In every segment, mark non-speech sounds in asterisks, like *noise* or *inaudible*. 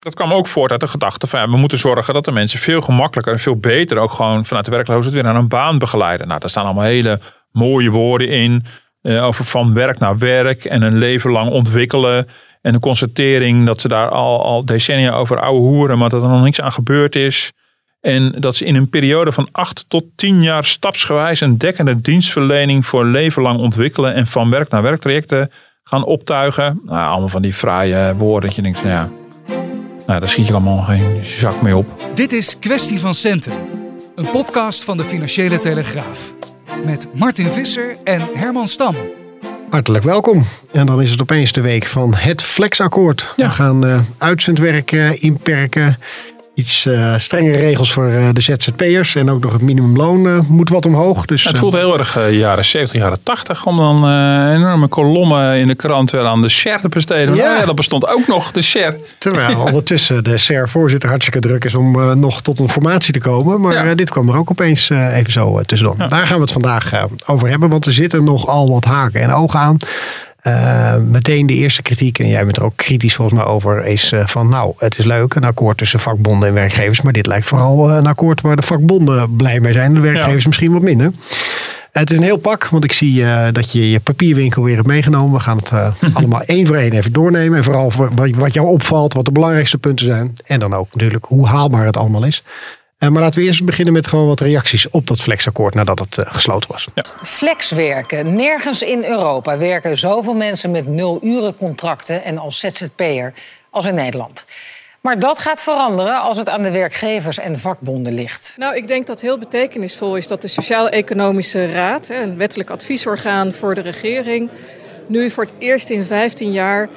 Dat kwam ook voort uit de gedachte van we moeten zorgen dat de mensen veel gemakkelijker en veel beter ook gewoon vanuit de werkloosheid weer naar een baan begeleiden. Nou, daar staan allemaal hele mooie woorden in eh, over van werk naar werk en een leven lang ontwikkelen. En de constatering dat ze daar al, al decennia over ouwe hoeren, maar dat er nog niks aan gebeurd is. En dat ze in een periode van 8 tot 10 jaar stapsgewijs een dekkende dienstverlening voor leven lang ontwikkelen en van werk naar werk trajecten gaan optuigen. Nou, allemaal van die fraaie woorden dat je denkt, ja, nou, daar schiet je allemaal geen zak mee op. Dit is Kwestie van Centen, een podcast van de Financiële Telegraaf. Met Martin Visser en Herman Stam. Hartelijk welkom. En dan is het opeens de week van het Flexakkoord. Ja. We gaan uh, uitzendwerk uh, inperken. Iets uh, strengere regels voor uh, de ZZP'ers. En ook nog het minimumloon uh, moet wat omhoog. Dus, ja, het voelt heel erg jaren 70, jaren 80. Om dan enorme kolommen in de krant weer aan de SER te besteden. Ja. ja. dat bestond ook nog, de SER. Terwijl *laughs* ondertussen de SER-voorzitter hartstikke druk is om nog tot een formatie te komen. Maar ja. dit kwam er ook opeens even zo tussendoor. Daar gaan we het vandaag over hebben. Want er zitten nogal wat haken en ogen aan. Uh, meteen de eerste kritiek, en jij bent er ook kritisch volgens mij over, is uh, van nou, het is leuk, een akkoord tussen vakbonden en werkgevers, maar dit lijkt vooral uh, een akkoord waar de vakbonden blij mee zijn, de werkgevers ja. misschien wat minder. Het is een heel pak, want ik zie dat je je papierwinkel weer hebt meegenomen. We gaan het *laughs* allemaal één voor één even doornemen. En vooral wat jou opvalt, wat de belangrijkste punten zijn. En dan ook natuurlijk hoe haalbaar het allemaal is. Uh, maar laten we eerst beginnen met gewoon wat reacties op dat flexakkoord nadat het uh, gesloten was. Ja. Flexwerken. Nergens in Europa werken zoveel mensen met nul-uren contracten en als ZZP'er als in Nederland. Maar dat gaat veranderen als het aan de werkgevers en de vakbonden ligt. Nou, ik denk dat heel betekenisvol is dat de Sociaal-Economische Raad, een wettelijk adviesorgaan voor de regering, nu voor het eerst in 15 jaar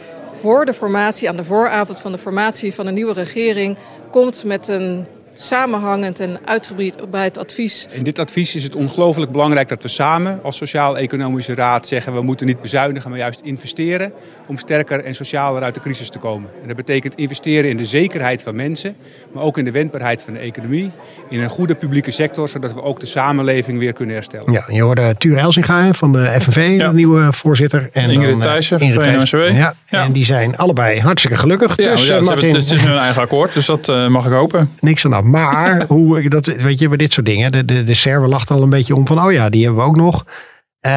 voor de formatie, aan de vooravond van de formatie van een nieuwe regering, komt met een samenhangend en uitgebreid advies. In dit advies is het ongelooflijk belangrijk dat we samen als Sociaal-Economische Raad zeggen... we moeten niet bezuinigen, maar juist investeren... om sterker en socialer uit de crisis te komen. En dat betekent investeren in de zekerheid van mensen... maar ook in de wendbaarheid van de economie... in een goede publieke sector, zodat we ook de samenleving weer kunnen herstellen. Ja, je hoorde Ture Elsinga van de FNV, ja. de nieuwe voorzitter. En Ingrid Thijssen van de NSW. Ja, ja, en die zijn allebei hartstikke gelukkig. Ja, dus, ja, Martin, het is hun eigen akkoord, dus dat uh, mag ik hopen. Niks aan maar hoe, dat, weet je, bij dit soort dingen. De, de, de server lacht al een beetje om van, oh ja, die hebben we ook nog. Uh,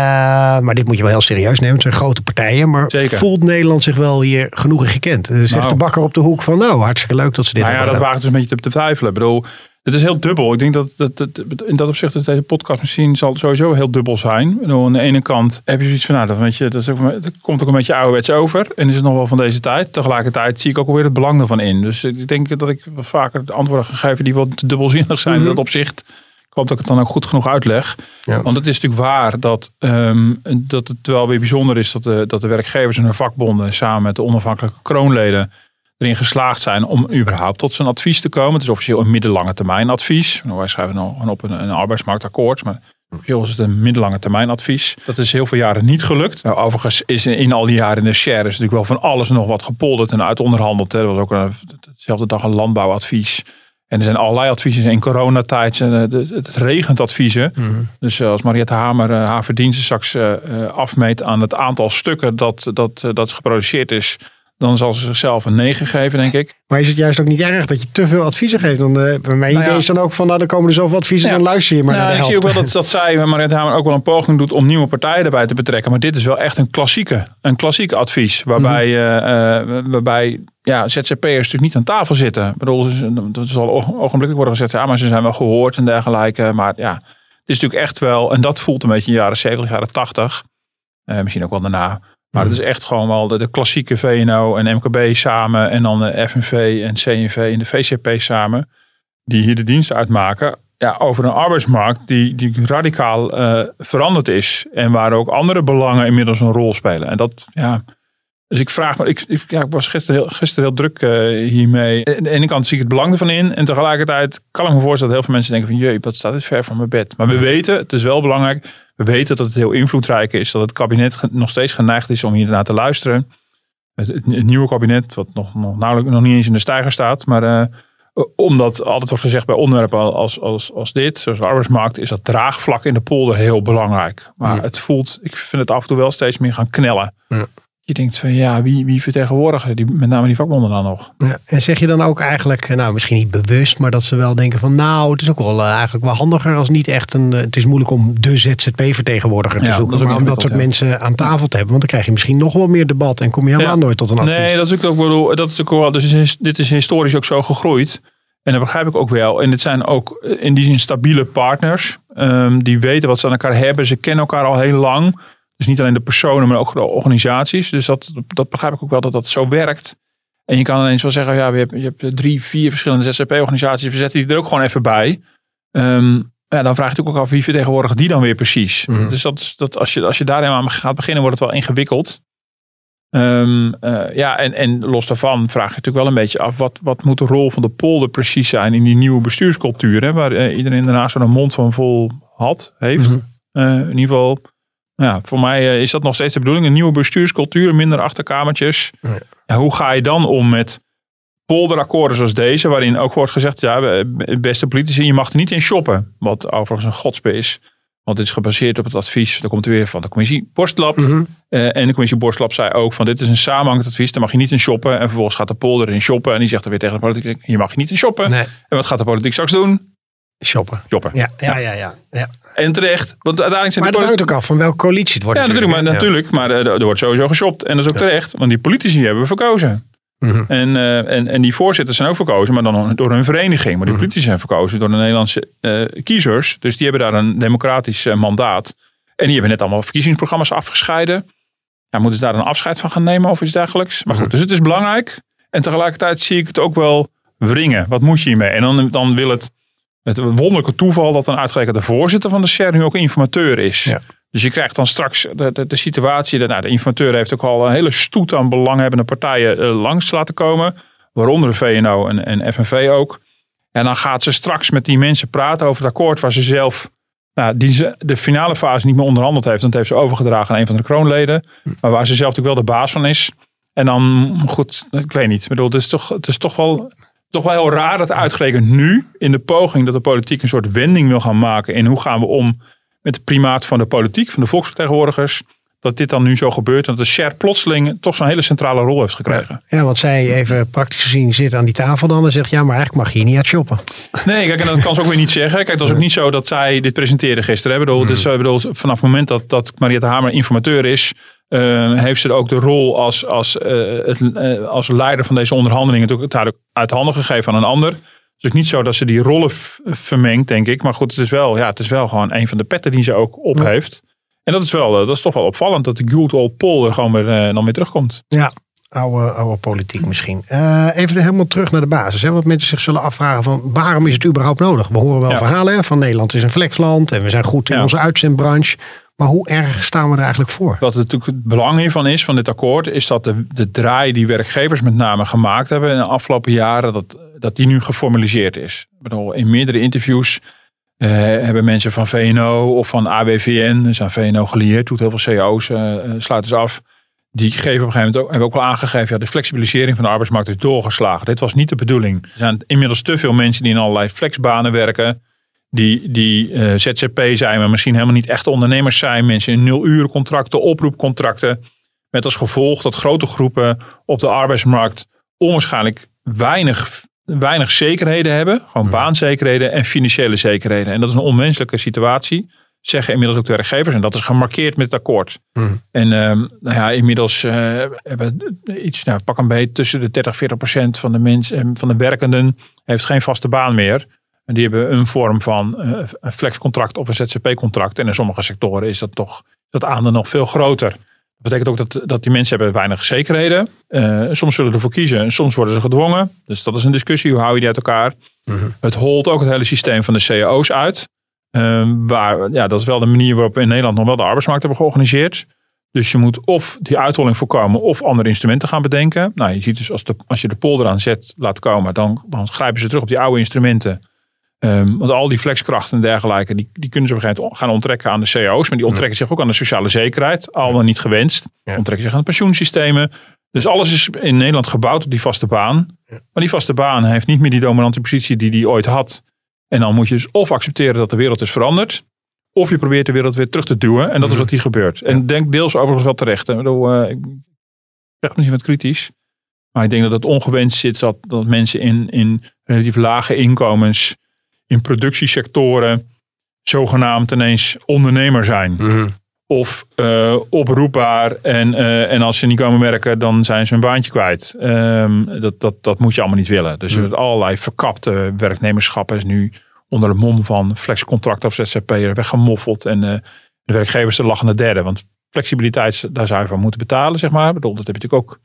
maar dit moet je wel heel serieus nemen. Het zijn grote partijen. Maar Zeker. voelt Nederland zich wel hier genoeg in gekend? Zegt Nou. de bakker op de hoek van, nou, hartstikke leuk dat ze dit Nou ja, hebben dat gedaan. waagt dus een beetje te, te twijfelen. Ik bedoel, het is heel dubbel. Ik denk dat, dat, dat in dat opzicht is deze podcast misschien zal sowieso heel dubbel zijn. Bedoel, aan de ene kant heb je zoiets van, nou, dat, weet je, dat, is ook, dat komt ook een beetje ouderwets over. En is het nog wel van deze tijd. Tegelijkertijd zie ik ook alweer het belang ervan in. Dus ik denk dat ik vaker de antwoorden ga geven die wat dubbelzinnig zijn in dat opzicht. Ik hoop dat ik het dan ook goed genoeg uitleg. Ja. Want het is natuurlijk waar dat, ehm, dat het wel weer bijzonder is dat de, dat de werkgevers en hun vakbonden samen met de onafhankelijke kroonleden erin geslaagd zijn om überhaupt tot zijn advies te komen. Het is officieel een middellange termijn advies. Nou, wij schrijven nog op een, een arbeidsmarktakkoord, maar officieel is het een middellange termijn advies. Dat is heel veel jaren niet gelukt. Nou, overigens is in, in al die jaren in de share is natuurlijk wel van alles nog wat gepolderd en uitonderhandeld. Hè. Er was ook een, dezelfde dag een landbouwadvies. En er zijn allerlei adviezen in coronatijd. eh, Het regent adviezen. Dus eh, als Mariette Hamer eh, haar verdiensten straks afmeet aan het aantal stukken dat, dat, dat geproduceerd is. Dan zal ze zichzelf een 9 geven, denk ik. Maar is het juist ook niet erg dat je te veel adviezen geeft? Dan, eh, mijn Nou idee ja. is dan ook van, nou, dan komen er zoveel adviezen, Ja. dan luister je maar Nou, naar de ik helft. zie ook wel dat, dat zij, Mariette Hamer, ook wel een poging doet om nieuwe partijen erbij te betrekken. Maar dit is wel echt een klassieke, een klassiek advies. Waarbij, eh, eh, waarbij ja, ZZP'ers natuurlijk niet aan tafel zitten. Ik bedoel, dat zal ogen- ogenblikkelijk worden gezegd, ja, maar ze zijn wel gehoord en dergelijke. Maar ja, het is natuurlijk echt wel, en dat voelt een beetje in de jaren 70, jaren 80. eh, misschien ook wel daarna. Maar het is echt gewoon wel de, de klassieke VNO en MKB samen. En dan de FNV en CNV en de VCP samen. Die hier de diensten uitmaken. Ja, over een arbeidsmarkt die, die radicaal eh, veranderd is. En waar ook andere belangen inmiddels een rol spelen. En dat, ja, Dus ik vraag me, ik, ik, ja, ik was gisteren heel, gisteren heel druk uh, hiermee. Aan de ene kant zie ik het belang ervan in. En tegelijkertijd kan ik me voorstellen dat heel veel mensen denken van... jee, wat staat dit ver van mijn bed. Maar we weten, het is wel belangrijk... we weten dat het heel invloedrijk is. Dat het kabinet nog steeds geneigd is om hiernaar te luisteren. Het, het, nieuwe kabinet, wat nog, nog, nauwelijks, nog niet eens in de stijger staat... maar uh, omdat altijd wordt gezegd bij onderwerpen als, als, als dit, zoals de arbeidsmarkt, is dat draagvlak in de polder heel belangrijk. Maar het voelt, ik vind het af en toe wel steeds meer gaan knellen. Ja je denkt van ja, wie, wie vertegenwoordigen die, met name die vakbonden dan nog? Ja, en zeg je dan ook eigenlijk, nou misschien niet bewust, maar dat ze wel denken van nou, het is ook wel uh, eigenlijk wel handiger als niet echt een, het is moeilijk om de ZZP-vertegenwoordiger te zoeken, maar om dat soort mensen aan tafel te hebben, want dan krijg je misschien nog wel meer debat en kom je helemaal nooit tot een advies. Nee, dat is ook wel, dat is ook wel, dus dit is historisch ook zo gegroeid. En dat begrijp ik ook wel. En dit zijn ook in die zin stabiele partners. Um, die weten wat ze aan elkaar hebben. Ze kennen elkaar al heel lang. Dus niet alleen de personen, maar ook de organisaties. Dus dat, dat begrijp ik ook wel dat dat zo werkt. En je kan ineens wel zeggen, ja, je hebt, je hebt drie, vier verschillende ZZP-organisaties. We zetten die er ook gewoon even bij. Um, ja, dan vraag je natuurlijk ook af wie vertegenwoordigt die dan weer precies. Mhm. Dus dat, dat als, je, als je daar aan gaat beginnen, wordt het wel ingewikkeld. Um, uh, ja, en, en los daarvan vraag je natuurlijk wel een beetje af, wat, wat moet de rol van de polder precies zijn in die nieuwe bestuurscultuur, hè, waar uh, iedereen daarna zo'n mond van vol had, heeft. Mm uh, in ieder geval ja, voor mij eh, is dat nog steeds de bedoeling. Een nieuwe bestuurscultuur, minder achterkamertjes. Ja. hoe ga je dan om met polderakkoorden zoals deze, waarin ook wordt gezegd, ja, beste politici, je mag er niet in shoppen. Wat overigens een godspe is. Want dit is gebaseerd op het advies, daar komt weer van de commissie Borstlab. Mhm. Eh, en de commissie Borstlab zei ook van dit is een samenhangend advies, daar mag je niet in shoppen. En vervolgens gaat de polder in shoppen en die zegt dan weer tegen de politiek, je mag je niet in shoppen. En wat gaat de politiek straks doen? Shoppen. Shoppen. Ja, ja, ja. ja, ja. En terecht. Want uiteindelijk zijn maar dat hangt ook af van welke coalitie het wordt. Ja, natuurlijk. Maar, natuurlijk, maar eh, er wordt sowieso geshopt. En dat is ook terecht. Want die politici hebben we verkozen. Mhm. en, uh, en, en die voorzitters zijn ook verkozen, maar dan door hun vereniging. Maar die mhm. politici zijn verkozen door de Nederlandse uh, kiezers. Dus die hebben daar een democratisch mandaat. En die hebben net allemaal verkiezingsprogramma's afgescheiden. Ja, moeten ze daar een afscheid van gaan nemen of iets dergelijks? Maar goed, mhm. dus het is belangrijk. En tegelijkertijd zie ik het ook wel wringen. Wat moet je hiermee? En dan, dan wil het het wonderlijke toeval dat een uitgerekend de voorzitter van de SER nu ook informateur is. Ja. Dus je krijgt dan straks de, de, de situatie, dat, nou, de informateur heeft ook al een hele stoet aan belanghebbende partijen uh, langs laten komen. Waaronder de VNO en, en FNV ook. En dan gaat ze straks met die mensen praten over het akkoord waar ze zelf nou, die ze de finale fase niet meer onderhandeld heeft. Want heeft ze overgedragen aan een van de kroonleden. Maar waar ze zelf natuurlijk wel de baas van is. En dan, goed, ik weet niet. Ik bedoel, het is toch, het is toch wel toch wel heel raar dat uitgerekend nu, in de poging dat de politiek een soort wending wil gaan maken in hoe gaan we om met het primaat van de politiek, van de volksvertegenwoordigers, dat dit dan nu zo gebeurt en dat de share plotseling toch zo'n hele centrale rol heeft gekregen. Ja, want zij even praktisch gezien zit aan die tafel dan en zegt ja, maar eigenlijk mag je hier niet uit shoppen. Nee, kijk, en dat kan ze ook weer niet zeggen. Kijk, het was ook niet zo dat zij dit presenteerde gisteren. Hè. Bedoel, bedoel, vanaf het moment dat, dat Mariette Hamer informateur is, uh, heeft ze ook de rol als, als, uh, het, uh, als leider van deze onderhandelingen natuurlijk uit handen gegeven aan een ander. Dus niet zo dat ze die rollen vermengt, denk ik. Maar goed, het is wel, ja, het is wel gewoon een van de petten die ze ook op heeft. En dat is, wel, dat is toch wel opvallend dat de good old er gewoon weer, dan weer terugkomt. Ja, oude, oude politiek misschien. even helemaal terug naar de basis. Hè? Wat mensen zich zullen afvragen van waarom is het überhaupt nodig? We horen wel verhalen hè, van Nederland is een flexland en we zijn goed in onze uitzendbranche. Maar hoe erg staan we er eigenlijk voor? Wat natuurlijk het belang hiervan is, van dit akkoord, is dat de, de draai die werkgevers met name gemaakt hebben in de afgelopen jaren, dat, dat die nu geformaliseerd is. Ik bedoel, in meerdere interviews eh, hebben mensen van VNO of van ABVN, dus aan VNO gelieerd, doet heel veel CO's, uh, eh, eh, sluiten af. Die geven op een gegeven moment ook, hebben ook wel aangegeven, ja, de flexibilisering van de arbeidsmarkt is doorgeslagen. Dit was niet de bedoeling. Er zijn inmiddels te veel mensen die in allerlei flexbanen werken die, die uh, eh, ZZP zijn, maar misschien helemaal niet echt ondernemers zijn. Mensen in nul contracten, oproepcontracten. Met als gevolg dat grote groepen op de arbeidsmarkt onwaarschijnlijk weinig, weinig zekerheden hebben. Gewoon baanzekerheden en financiële zekerheden. En dat is een onmenselijke situatie. Zeggen inmiddels ook de werkgevers. En dat is gemarkeerd met het akkoord. Hmm. En ehm, nou ja, inmiddels uh, hebben iets, nou, pak een beetje tussen de 30, 40 procent van de mensen, van de werkenden heeft geen vaste baan meer. En die hebben een vorm van uh, een flexcontract of een ZZP-contract. En in sommige sectoren is dat toch dat aandeel nog veel groter. Dat betekent ook dat, dat die mensen hebben weinig zekerheden. Uh, soms zullen ervoor kiezen en soms worden ze gedwongen. Dus dat is een discussie. Hoe hou je die uit elkaar? Mhm. Het holt ook het hele systeem van de cao's uit. Uh, waar, ja, dat is wel de manier waarop we in Nederland nog wel de arbeidsmarkt hebben georganiseerd. Dus je moet of die uitholling voorkomen of andere instrumenten gaan bedenken. Nou, je ziet dus als, de, als je de polder aan zet laat komen, dan, dan grijpen ze terug op die oude instrumenten. Um, want al die flexkrachten en dergelijke, die, die kunnen ze op een gegeven moment gaan onttrekken aan de CO's. Maar die onttrekken zich ook aan de sociale zekerheid. Allemaal niet gewenst. Ja. Onttrekken zich aan de pensioensystemen. Dus alles is in Nederland gebouwd op die vaste baan. Maar die vaste baan heeft niet meer die dominante positie die die ooit had. En dan moet je dus of accepteren dat de wereld is veranderd. Of je probeert de wereld weer terug te duwen. En dat is mhm. wat hier gebeurt. En denk deels overigens wel terecht. Ik, bedoel, uh, ik zeg misschien wat kritisch. Maar ik denk dat het ongewenst zit dat, dat mensen in, in relatief lage inkomens, in productiesectoren, zogenaamd ineens ondernemer zijn. Mhm. Of uh, oproepbaar en, uh, en als ze niet komen werken, dan zijn ze hun baantje kwijt. Um, dat, dat, dat moet je allemaal niet willen. Dus mm. allerlei verkapte werknemerschap is nu onder de mom van flexcontract of ZZP'er weggemoffeld. En uh, de werkgevers de lachende derde. Want flexibiliteit, daar zou je van moeten betalen, zeg maar. Ik bedoel, dat heb je natuurlijk ook,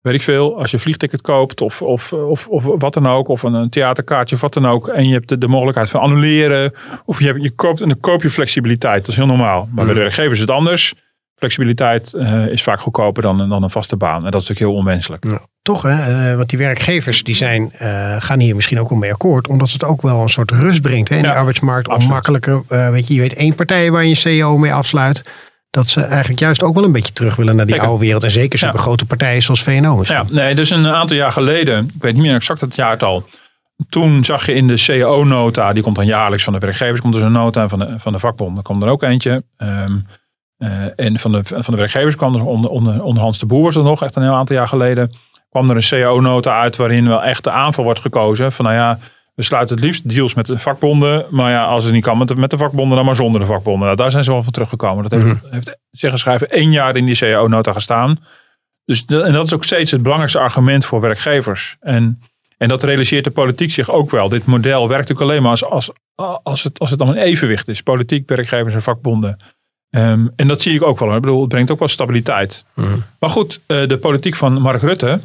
weet ik veel, als je een vliegticket koopt of, of, of, of wat dan ook. Of een, theaterkaartje of wat dan ook. En je hebt de, de mogelijkheid van annuleren. Of je, hebt, je koopt en dan koop je flexibiliteit. Dat is heel normaal. Maar bij de werkgevers is het anders. Flexibiliteit uh, is vaak goedkoper dan, dan een vaste baan. En dat is natuurlijk heel onwenselijk. Ja. Toch hè, uh, want die werkgevers die zijn, uh, gaan hier misschien ook wel mee akkoord. Omdat het ook wel een soort rust brengt hè, in ja, de arbeidsmarkt. Om makkelijker, weet je, je weet één partij waar je een CEO mee afsluit. Dat ze eigenlijk juist ook wel een beetje terug willen naar die oude wereld. En zeker zulke ja. grote partijen zoals VNO. Ja, nee, dus een aantal jaar geleden, ik weet niet meer exact het jaartal. Toen zag je in de CEO-nota, die komt dan jaarlijks van de werkgevers, komt dus een nota van de, van de vakbonden. Er komt er ook eentje. Um, uh, en van de, van de werkgevers kwam er onder, onder, onder Hans de Boer was er nog, echt een heel aantal jaar geleden, kwam er een CO-nota uit waarin wel echt de aanval wordt gekozen. Van nou ja, we sluiten het liefst deals met de vakbonden. Maar ja, als het niet kan met de, met de vakbonden, dan maar zonder de vakbonden. Nou, daar zijn ze wel van teruggekomen. Dat heeft, mm -hmm. heeft zeggen schrijven één jaar in die CO-nota gestaan. Dus en dat is ook steeds het belangrijkste argument voor werkgevers. En, en dat realiseert de politiek zich ook wel. Dit model werkt natuurlijk alleen maar als, als, als, het, als het dan een evenwicht is. Politiek, werkgevers en vakbonden. Um, en dat zie ik ook wel. Ik bedoel, het brengt ook wel stabiliteit. Mm. Maar goed, uh, de politiek van Mark Rutte,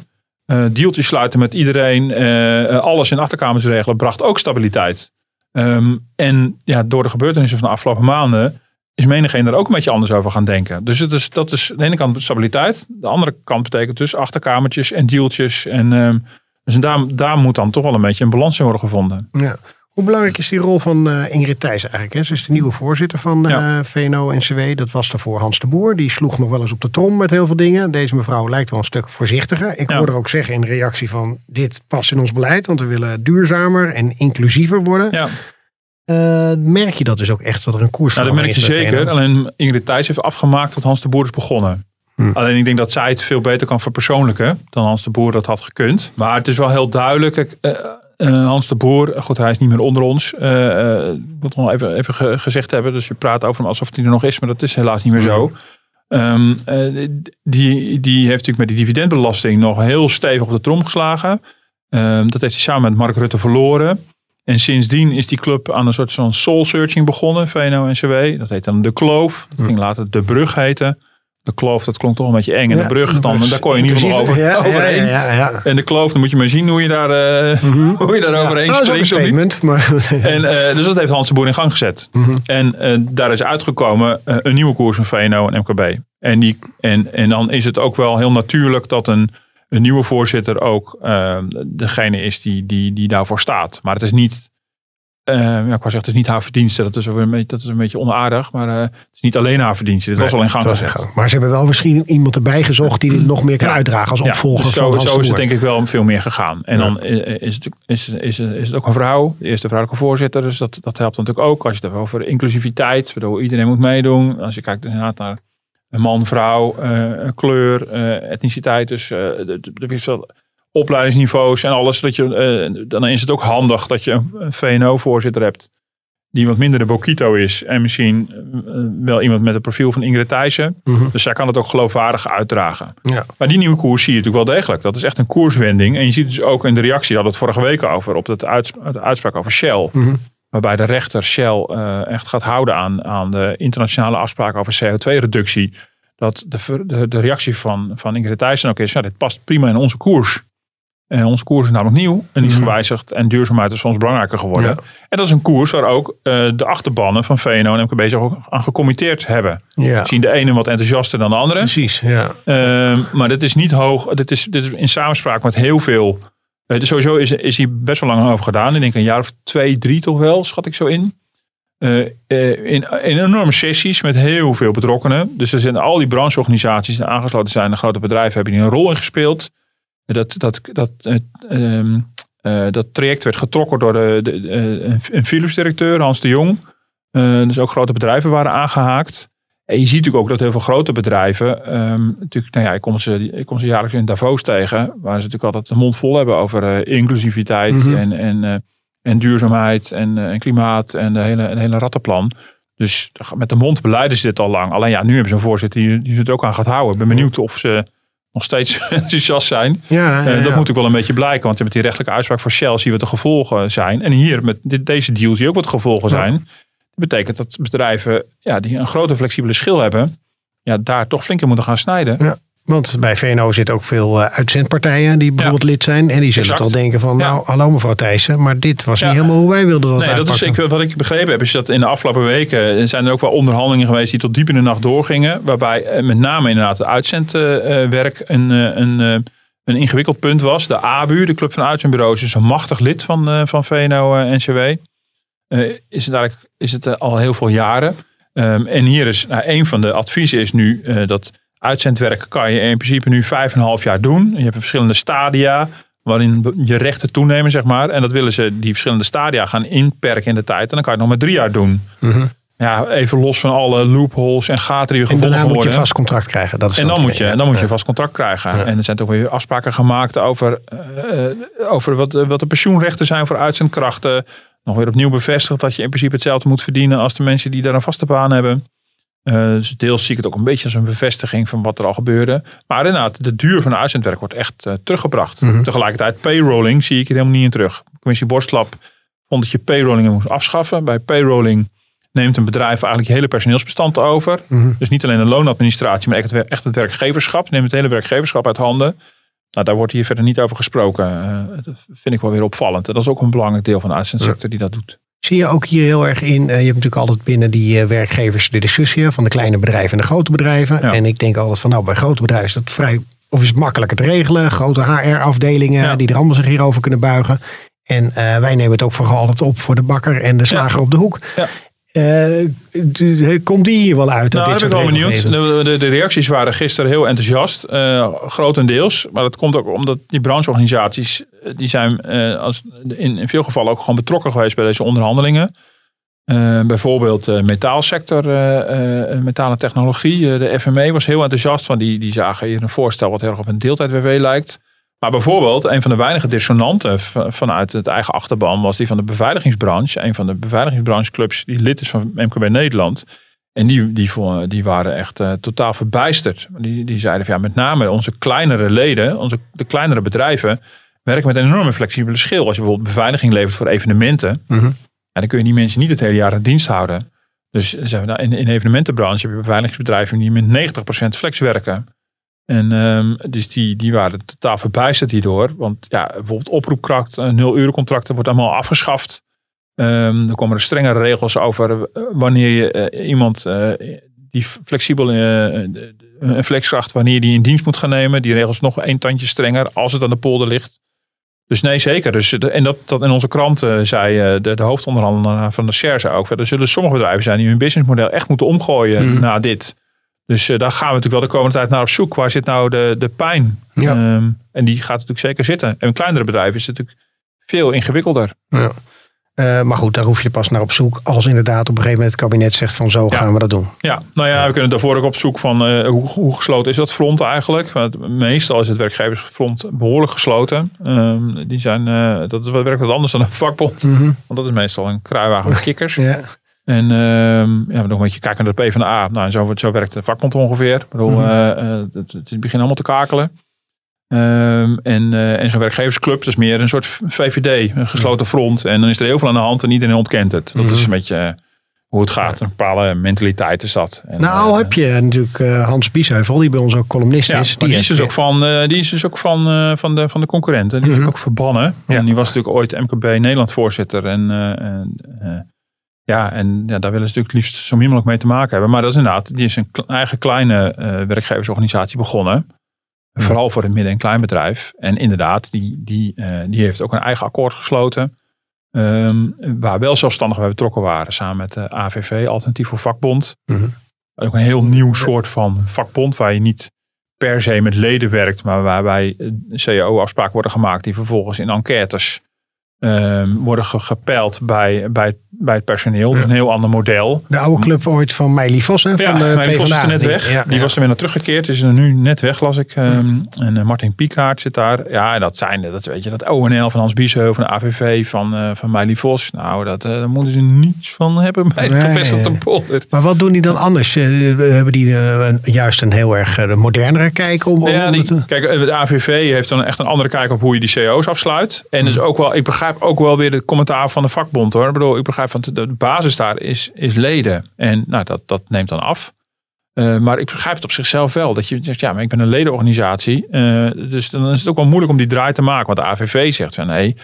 uh, dealtjes sluiten met iedereen, uh, alles in achterkamers regelen, bracht ook stabiliteit. Um, en ja, door de gebeurtenissen van de afgelopen maanden is menigeen er ook een beetje anders over gaan denken. Dus het is, dat is aan de ene kant stabiliteit. De andere kant betekent dus achterkamertjes en dealtjes. En, um, dus daar, daar moet dan toch wel een beetje een balans in worden gevonden. Ja. Hoe belangrijk is die rol van uh, Ingrid Thijs eigenlijk? Hè? Ze is de nieuwe voorzitter van uh, ja. VNO-NCW. Dat was daarvoor Hans de Boer. Die sloeg nog wel eens op de trom met heel veel dingen. Deze mevrouw lijkt wel een stuk voorzichtiger. Ik ja. hoorde ook zeggen in reactie van dit past in ons beleid. Want we willen duurzamer en inclusiever worden. Ja. Uh, merk je dat dus ook echt dat er een koers nou, dat merk je zeker. Alleen Ingrid Thijs heeft afgemaakt wat Hans de Boer is begonnen. Hm. Alleen ik denk dat zij het veel beter kan verpersoonlijken dan Hans de Boer dat had gekund. Maar het is wel heel duidelijk. Uh, Hans de Boer, goed, hij is niet meer onder ons. Uh, uh, moet nog even, even ge gezegd hebben. Dus je praat over hem alsof hij er nog is, maar dat is helaas niet meer zo. Um, die, die heeft natuurlijk met die dividendbelasting nog heel stevig op de trom geslagen. Um, dat heeft hij samen met Mark Rutte verloren. En sindsdien is die club aan een soort van soul searching begonnen, VNO-NCW. Dat heet dan De Kloof. Dat ging later De Brug heten. De kloof, dat klonk toch een beetje eng. En ja, de brug, dan, daar kon je niet meer over, ja, overheen. Ja, en de kloof, dan moet je maar zien hoe je daar, uh, mm -hmm. hoe je daar overheen nou, springt. Dat is een statement. Maar, *laughs* en, uh, dus dat heeft Hans de Boer in gang gezet. Mm -hmm. En uh, daar is uitgekomen een nieuwe koers van VNO en MKB. En, die, en, en dan is het ook wel heel natuurlijk dat een, een nieuwe voorzitter ook degene is die, die, die daarvoor staat. Maar het is niet uh, ja, ik wou zeggen, het is niet haar verdienste. Dat is, een beetje, dat is een beetje onaardig. Maar uh, het is niet alleen haar verdienste. Dit nee, was al in gang gezet. Maar ze hebben wel misschien iemand erbij gezocht die dit nog meer kan ja. uitdragen als opvolger. Ja, dus zo, van zo is het denk ik wel veel meer gegaan. En ja. dan is het, is, is, is het ook een vrouw. De eerste vrouwelijke voorzitter. Dus dat, dat helpt natuurlijk ook. Als je het hebt over inclusiviteit. Waardoor iedereen moet meedoen. Als je kijkt inderdaad naar man, vrouw, uh, kleur, etniciteit. Dus er is wel opleidingsniveaus en alles. Dat je, uh, dan is het ook handig dat je een VNO-voorzitter hebt. Die wat minder de Bokito is. En misschien uh, wel iemand met het profiel van Ingrid Thijssen. Mm -hmm. Dus zij kan het ook geloofwaardig uitdragen. Ja. Maar die nieuwe koers zie je natuurlijk wel degelijk. Dat is echt een koerswending. En je ziet dus ook in de reactie, hadden we het vorige week over. Op uits de uitspraak over Shell. Mm -hmm. Waarbij de rechter Shell uh, echt gaat houden aan, aan de internationale afspraken over CO2-reductie. Dat de, de, de reactie van, van Ingrid Thijssen ook is, ja, dit past prima in onze koers. En onze koers is namelijk nieuw en die is Mhm. gewijzigd. En duurzaamheid is soms belangrijker geworden. Ja. En dat is een koers waar ook eh, de achterbannen van VNO en MKB zich ook aan gecommitteerd hebben. Ja, Misschien de ene wat enthousiaster dan de andere. precies. Ja. Ehm, maar dit is niet hoog. Dit is, dit is in samenspraak met heel veel. eh, dus sowieso is, is hier best wel lang over gedaan. Ik denk een jaar of twee, drie toch wel, schat ik zo in. Eh, eh, in, in enorme sessies met heel veel betrokkenen. Dus er zijn al die brancheorganisaties die aangesloten zijn. De grote bedrijven hebben hier een rol in gespeeld. Dat, dat, dat, eh, ehm, eh, dat traject werd getrokken door de, de, de- een- Philips-directeur, Hans de Jong. Eh, dus ook grote bedrijven waren aangehaakt. En je ziet natuurlijk ook dat heel veel grote bedrijven, ehm, natuurlijk, nou ja, ik kom, ze, ik kom ze jaarlijks in Davos tegen, waar ze natuurlijk altijd de mond vol hebben over inclusiviteit Mhm. en, en, en duurzaamheid en, en klimaat en de hele, een hele rattenplan. Dus met de mond beleiden ze dit al lang. Alleen ja, nu hebben ze een voorzitter die, die ze het ook aan gaat houden. Ik ben benieuwd of ze nog steeds *laughs* enthousiast zijn. Ja, Eh, ja, dat moet ook wel een beetje blijken, want met die rechtelijke uitspraak voor Shell zien we wat de gevolgen zijn. En hier met dit, deze deal zie je ook wat gevolgen zijn. Dat betekent dat bedrijven ja, die een grote flexibele schil hebben, ja, daar toch flink in moeten gaan snijden. Want bij VNO zitten ook veel eh, uitzendpartijen die bijvoorbeeld lid zijn. En die zullen Exact. toch denken van, Ja. nou, hallo mevrouw Thijssen, maar dit was Ja. niet helemaal hoe wij wilden dat Nee, dat is, uitpakken. ik, wat ik begrepen heb, is dat in de afgelopen weken zijn er ook wel onderhandelingen geweest die tot diep in de nacht doorgingen. Waarbij eh, met name inderdaad het uitzendwerk een, eh, een, eh, een ingewikkeld punt was. De ABU, de Club van Uitzendbureaus, is een machtig lid van, eh, van VNO-NCW. is het eigenlijk is het, eh, al heel veel jaren. Ehm, en hier is nou, een van de adviezen is nu eh, dat uitzendwerk kan je in principe nu vijf en een half jaar doen. Je hebt verschillende stadia waarin je rechten toenemen, zeg maar. En dat willen ze die verschillende stadia gaan inperken in de tijd. En dan kan je het nog maar drie jaar doen. Mhm. Ja, even los van alle loopholes en gaten die er En daarna gevonden moet je worden. vast contract krijgen. Dat is En dan moet je, dan moet je vast contract krijgen. Ja. En er zijn toch weer afspraken gemaakt over, eh, eh, over wat, wat de pensioenrechten zijn voor uitzendkrachten. Nog weer opnieuw bevestigd dat je in principe hetzelfde moet verdienen als de mensen die daar een vaste baan hebben. Eh, dus deels zie ik het ook een beetje als een bevestiging van wat er al gebeurde. Maar inderdaad, de duur van het uitzendwerk wordt echt eh, teruggebracht. Mhm. Tegelijkertijd payrolling zie ik er helemaal niet in terug. Commissie Borstlap vond dat je payrolling moest afschaffen. Bij payrolling neemt een bedrijf eigenlijk je hele personeelsbestand over. Mhm. Dus niet alleen de loonadministratie, maar echt het, wer- echt het werkgeverschap. Neemt het hele werkgeverschap uit handen. Nou, daar wordt hier verder niet over gesproken. Eh, dat vind ik wel weer opvallend. En dat is ook een belangrijk deel van de uitzendsector die dat doet. Zie je ook hier heel erg in. eh, je hebt natuurlijk altijd binnen die eh, werkgevers de discussie van de kleine bedrijven en de grote bedrijven. Ja. En ik denk altijd van nou bij grote bedrijven is dat vrij, of is het makkelijker te regelen. Grote HR-afdelingen Ja. die er allemaal zich hierover kunnen buigen. En eh, wij nemen het ook vooral altijd op voor de bakker en de slager op de hoek. Ja. Eh, komt die hier wel uit? Nou, dit ben ik wel benieuwd. De, de, de reacties waren gisteren heel enthousiast. eh, grotendeels. Maar dat komt ook omdat die brancheorganisaties... eh, die zijn als, in, in veel gevallen ook gewoon betrokken geweest bij deze onderhandelingen. Bijvoorbeeld de metaalsector, metalen technologie. De FME was heel enthousiast. Van die, die zagen hier een voorstel wat heel erg op een deeltijd-WW lijkt. Maar bijvoorbeeld, een van de weinige dissonanten vanuit het eigen achterban was die van de beveiligingsbranche. Een van de beveiligingsbrancheclubs die lid is van MKB Nederland. En die, die, die waren echt eh, totaal verbijsterd. Die, die zeiden van ja, met name onze kleinere leden, onze, de kleinere bedrijven, werken met een enorme flexibele schil. Als je bijvoorbeeld beveiliging levert voor evenementen, ja, dan kun je die mensen niet het hele jaar in dienst houden. Dus we, nou, in, in de evenementenbranche heb je beveiligingsbedrijven die met 90% flex werken. En ehm, dus die, die waren totaal verbijsterd hierdoor. Want ja, bijvoorbeeld oproepkracht, nul uren contracten wordt allemaal afgeschaft. Ehm, er komen er strengere regels over eh, wanneer je eh, iemand eh, die flexibel eh, een flexkracht, wanneer die in dienst moet gaan nemen. Die regels nog één tandje strenger als het aan de polder ligt. Dus nee, zeker. Dus, en dat, dat in onze krant zei de, de hoofdonderhandelaar van de share zei ook. Er zullen sommige bedrijven zijn die hun businessmodel echt moeten omgooien Mhm. na dit. Dus eh, daar gaan we natuurlijk wel de komende tijd naar op zoek. Waar zit nou de, de pijn? Ja. Ehm, en die gaat natuurlijk zeker zitten. En een kleinere bedrijf is het natuurlijk veel ingewikkelder. Ja. Eh, maar goed, daar hoef je pas naar op zoek als inderdaad op een gegeven moment het kabinet zegt van zo Ja. gaan we dat doen. Ja, nou ja, we kunnen daarvoor ook op zoek van eh, hoe, hoe gesloten is dat front eigenlijk. Want meestal is het werkgeversfront behoorlijk gesloten. Ehm, die zijn, dat is wat werkt wat anders dan een vakbond. Want dat is meestal een kruiwagen met kikkers. Ja. En ehm ja, nog een beetje kijken naar de PvdA. Nou, zo, zo werkt de vakbond ongeveer. Ik bedoel, Mhm. eh, eh, het, het begint allemaal te kakelen. Ehm, en eh, en zo'n werkgeversclub, dat is meer een soort VVD, een gesloten front. En dan is er heel veel aan de hand en iedereen ontkent het. Dat Mhm. is een beetje hoe het gaat. Een bepaalde mentaliteit is dat. En, nou, heb je natuurlijk Hans Biesheuvel, die bij ons ook columnist ja, is. maar die, is dus ook van, die is dus ook van, van, de, van de concurrenten. Die is Mhm. ook verbannen. Ja. En die was natuurlijk ooit MKB Nederland voorzitter. En, ja, en ja, daar willen ze natuurlijk het liefst zo min mogelijk mee te maken hebben. Maar dat is inderdaad, die is een eigen kleine eh, werkgeversorganisatie begonnen. Vooral voor het midden- en kleinbedrijf. En inderdaad, die, die, eh, die heeft ook een eigen akkoord gesloten. ehm, waar wel zelfstandigen bij betrokken waren. Samen met de AVV, Alternatief voor Vakbond. Mhm. Ook een heel nieuw soort van vakbond. Waar je niet per se met leden werkt. Maar waarbij eh, CAO-afspraken worden gemaakt. Die vervolgens in enquêtes ehm, worden ge- gepeild bij, bij, bij het personeel. Is een heel ander model. De oude club ooit van Meili Vos, hè, van Ja, de er net Die- weg. ja, die ja. was er weer naar teruggekeerd. Is er nu net weg, las ik. Ehm, En eh, Martin Piekaert zit daar. Ja, en dat zijn, dat weet je, dat ONL van Hans Biesheuvel, van de AVV, van, eh van Meili Vos. Nou, dat, eh, daar moeten ze niets van hebben bij de Nee. polder. Maar wat doen die dan anders? Eh, Hebben die eh, juist een heel erg eh, modernere kijk om, om Ja, die, het- kijk, eh, de AVV heeft dan echt een andere kijk op hoe je die CO's afsluit. En dus ook wel, ik begrijp ook wel weer het commentaar van de vakbond hoor. Ik bedoel, ik begrijp van de, basis daar is, is leden. En nou, dat, dat neemt dan af. Eh, maar ik begrijp het op zichzelf wel. Dat je zegt, ja, maar ik ben een ledenorganisatie. Eh, dus dan is het ook wel moeilijk om die draai te maken. Want de AVV zegt van nee, eh,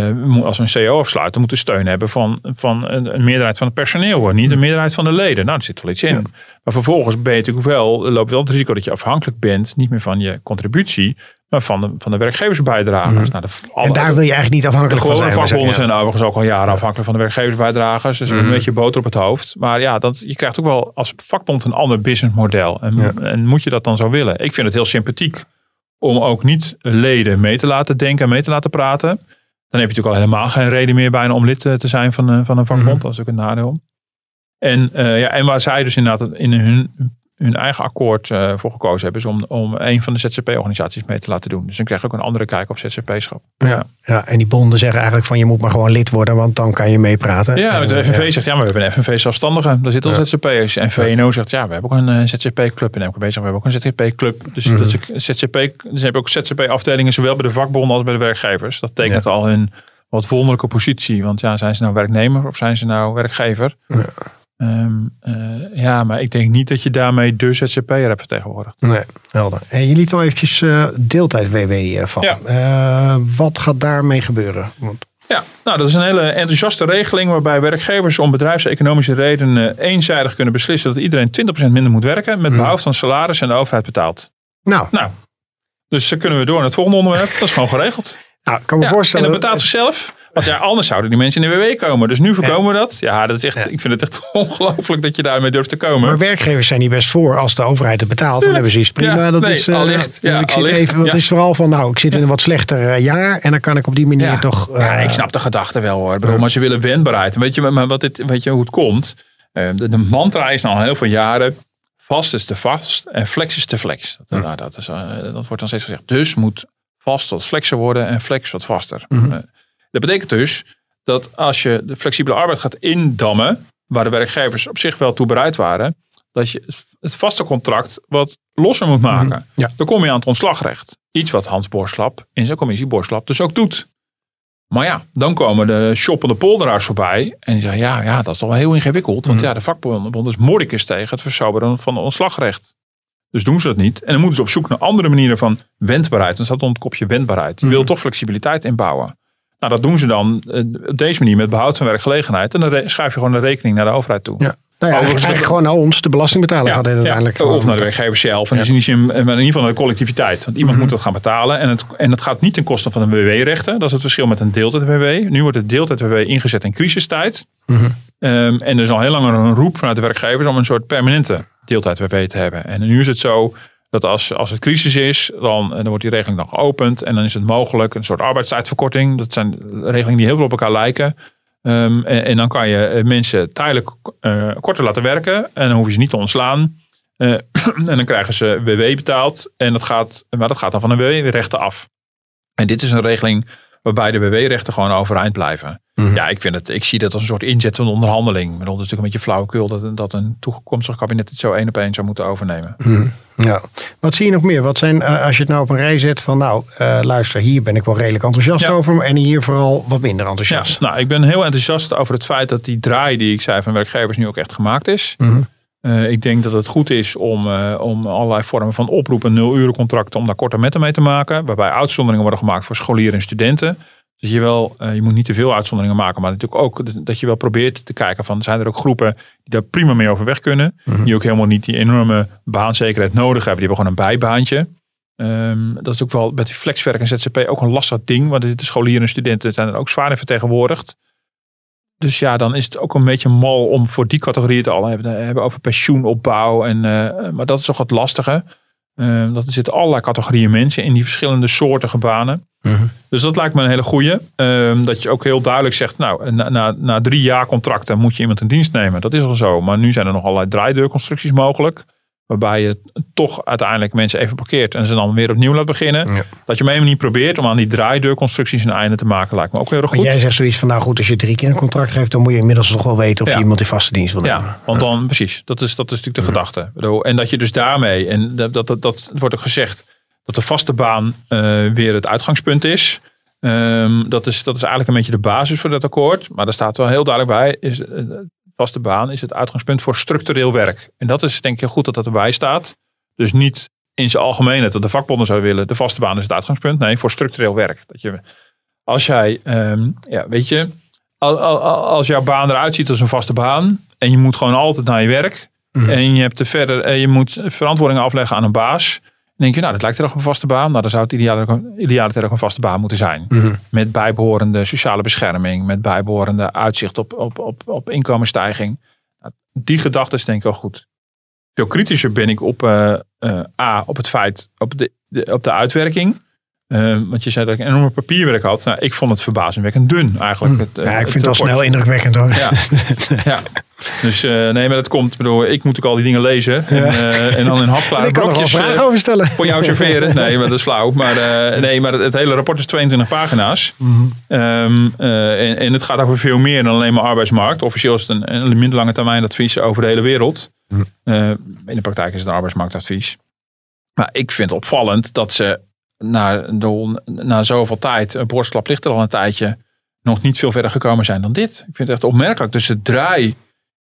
moeten- als we een CO afsluiten, moeten steun hebben van, van een, een meerderheid van het personeel. Hoor. Niet een meerderheid van de leden. Nou, er zit wel iets in. Maar vervolgens ben je natuurlijk wel, loop je wel het risico dat je afhankelijk bent. Niet meer van je contributie, maar van de, van de werkgeversbijdragers. Nou, de, alle- en daar wil je eigenlijk niet de afhankelijk van zijn. vakbonden zeg, zijn overigens ook al jaren afhankelijk van de werkgeversbijdragers. Dus een beetje boter op het hoofd. Maar ja, dat, je krijgt ook wel als vakbond een ander businessmodel. En, en moet je dat dan zo willen? Ik vind het heel sympathiek om ook niet leden mee te laten denken en mee te laten praten. Dan heb je natuurlijk al helemaal geen reden meer bijna om lid eh, te zijn van, eh, van een vakbond. Dat is ook een nadeel. En, eh, ja, en waar zij dus inderdaad in hun, hun eigen akkoord eh, voor gekozen hebben, is om, om een van de ZZP-organisaties mee te laten doen. Dus dan krijg je ook een andere kijk op ZZP-schap. Ja, ja, en die bonden zeggen eigenlijk van je moet maar gewoon lid worden, want dan kan je meepraten. Ja, En, de eh, FNV zegt ja, maar we hebben een FNV zelfstandige. Daar zitten al ZZP'ers. En VNO zegt ja, we hebben ook een eh, ZZP-club. En MKB zegt we hebben ook een ZZP-club. Dus, Mhm. dat is een ZZP, dus heb je ook ZZP-afdelingen, zowel bij de vakbonden als bij de werkgevers. Dat tekent al hun wat wonderlijke positie. Want ja, zijn ze nou werknemer of zijn ze nou werkgever? Ja. Ehm, eh, ja, maar ik denk niet dat je daarmee de ZZP'er hebt vertegenwoordigd. Nee, helder. En je liet al eventjes eh deeltijd-WW eh, van. Ja. Wat gaat daarmee gebeuren? Want, Ja, nou dat is een hele enthousiaste regeling waarbij werkgevers om bedrijfseconomische redenen eenzijdig kunnen beslissen dat iedereen 20% minder moet werken met behoud van salaris en de overheid betaalt. nou, Nou, dus dan kunnen we door naar het volgende onderwerp. Dat is gewoon geregeld. nou, ik kan me Ja, voorstellen... en dat betaalt zichzelf. Want ja, anders zouden die mensen in de WW komen. Dus nu voorkomen we dat. Ja, dat is echt, ik vind het echt *laughs* ongelooflijk dat je daarmee durft te komen. Maar werkgevers zijn hier best voor. Als de overheid het betaalt, dan hebben ze iets prima. Ja, dat nee, is, eh, allicht. Ja, ik zit even, want het is vooral van, nou, ik zit in een wat slechter eh, jaar. En dan kan ik op die manier toch... ja, eh, ik snap de gedachte wel hoor. Maar ze willen wendbaarheid. En Weet je, maar wat dit, weet je hoe het komt? De, de mantra is al heel veel jaren. Vast is te vast en flex is te flex. Dat, nou, dat, is, dat wordt dan steeds gezegd. Dus moet vast wat flexer worden en flex wat vaster. Eh, Dat betekent dus dat als je de flexibele arbeid gaat indammen, waar de werkgevers op zich wel toe bereid waren, dat je het vaste contract wat losser moet maken. Ja. Dan kom je aan het ontslagrecht. Iets wat Hans Borslap in zijn commissie Borslap dus ook doet. Maar ja, dan komen de shoppende polderaars voorbij. En die zeggen, ja, ja, dat is toch wel heel ingewikkeld. Want ja, de vakbond is mordicus tegen het versoberen van het ontslagrecht. Dus doen ze dat niet. En dan moeten ze op zoek naar andere manieren van wendbaarheid. Dan staat onder het kopje wendbaarheid. Je wil toch flexibiliteit inbouwen. Nou, dat doen ze dan eh, op deze manier met behoud van werkgelegenheid. En dan schrijf je gewoon een rekening naar de overheid toe. Ja. Nou ja, eigenlijk gewoon naar ons, de belastingbetaler Ja, gaat dit ja, uiteindelijk. of naar de werkgever zelf. En dus in, die zin, maar in ieder geval naar de collectiviteit. Want iemand moet dat gaan betalen. En het, en het gaat niet ten koste van de WW-rechten. Dat is het verschil met een deeltijd-WW. Nu wordt het deeltijd-WW ingezet in crisistijd. Ehm, en er is al heel lang een roep vanuit de werkgevers om een soort permanente deeltijd-WW te hebben. En nu is het zo dat als, als het crisis is, dan, dan wordt die regeling dan geopend. En dan is het mogelijk een soort arbeidstijdverkorting. Dat zijn regelingen die heel veel op elkaar lijken. Ehm, en, dan kan je eh, mensen tijdelijk eh, korter laten werken. En dan hoef je ze niet te ontslaan. Eh, *clears throat* en dan krijgen ze WW betaald. En dat gaat, maar dat gaat dan van de WW-rechten af. En dit is een regeling waarbij de WW-rechten gewoon overeind blijven. Mhm. Ja, ik, vind het, ik zie dat als een soort inzet van onderhandeling. Bedoel, het is natuurlijk een beetje flauwekul dat, dat een toekomstig kabinet het zo één op één zou moeten overnemen. Mhm. Ja. Wat zie je nog meer? Wat zijn, eh, als je het nou op een rij zet van, nou, eh, luister, hier ben ik wel redelijk enthousiast Ja. over, en hier vooral wat minder Ja, enthousiast. nou, ik ben heel enthousiast over het feit dat die draai die ik zei van werkgevers nu ook echt gemaakt is. Mhm. Eh, ik denk dat het goed is om, eh, om allerlei vormen van oproep en nul-urencontracten om daar korte metten mee te maken. Waarbij uitzonderingen worden gemaakt voor scholieren en studenten. Dus je, wel, eh, je moet niet te veel uitzonderingen maken. Maar natuurlijk ook dat je wel probeert te kijken van zijn er ook groepen die daar prima mee overweg kunnen. Die ook helemaal niet die enorme baanzekerheid nodig hebben. Die hebben gewoon een bijbaantje. Ehm, dat is ook wel bij die flexwerk en ZZP ook een lastig ding. Want de scholieren en studenten zijn er ook zwaar in vertegenwoordigd. Dus ja, dan is het ook een beetje mal om voor die categorieën te al hebben, hebben over pensioenopbouw. En, eh, maar dat is toch het lastige. Eh, dat er zitten allerlei categorieën mensen in die verschillende soorten banen. Mhm. Dus dat lijkt me een hele goeie. Ehm, dat je ook heel duidelijk zegt, nou, na, na, na drie jaar contracten moet je iemand in dienst nemen. Dat is al zo. Maar nu zijn er nog allerlei draaideurconstructies mogelijk. Waarbij je toch uiteindelijk mensen even parkeert en ze dan weer opnieuw laat beginnen. Ja. Dat je op een manier probeert om aan die draaideurconstructies een einde te maken, lijkt me ook heel erg Maar goed. jij zegt zoiets van, nou goed, als je drie keer een contract geeft, dan moet je inmiddels toch wel weten of Ja. je iemand in vaste dienst wil nemen. Ja, want dan precies. Dat is, dat is natuurlijk de gedachte. En dat je dus daarmee, en dat, dat, dat, dat wordt ook gezegd, dat de vaste baan eh, weer het uitgangspunt is. Ehm, dat is. Dat is eigenlijk een beetje de basis voor dat akkoord. Maar daar staat wel heel duidelijk bij, is, eh, vaste baan is het uitgangspunt voor structureel werk. En dat is denk ik goed dat dat erbij staat. Dus niet in zijn algemeenheid, dat de vakbonden zouden willen, de vaste baan is het uitgangspunt. Nee, voor structureel werk. Dat je, als jij, ehm, ja, weet je, al- al- al- als jouw baan eruit ziet als een vaste baan en je moet gewoon altijd naar je werk en je hebt er verder, en je moet verantwoordingen afleggen aan een baas, dan denk je, nou, dat lijkt er ook een vaste baan. Nou, dan zou het ideale, ook een vaste baan moeten zijn. Met bijbehorende sociale bescherming, met bijbehorende uitzicht op, op, op, op inkomensstijging. Nou, die gedachte is denk ik wel goed. Veel kritischer ben ik op eh, eh, A, op het feit, op de, de, op de uitwerking. Eh, want je zei dat ik een enorme papierwerk had. Nou, ik vond het verbazingwekkend dun eigenlijk. Het, eh, Ja, ik het vind het al snel indrukwekkend hoor. Ja. *laughs* ja. Dus eh, nee, maar dat komt. Bedoel, ik moet ook al die dingen lezen. En, eh, en dan in hapklare ik kan er wel brokjes vragen eh, over stellen. voor jou serveren. *laughs* Nee, maar dat is flauw. Maar, nee, maar het, het hele rapport is 22 pagina's. Mhm. Ehm, eh, en, en het gaat over veel meer dan alleen maar arbeidsmarkt. Officieel is het een, een minder lange termijn advies over de hele wereld. Mhm. In de praktijk is het een arbeidsmarktadvies. Maar ik vind het opvallend dat ze na, na zoveel tijd, een borstklap ligt er al een tijdje, nog niet veel verder gekomen zijn dan dit. Ik vind het echt opmerkelijk. Dus de draai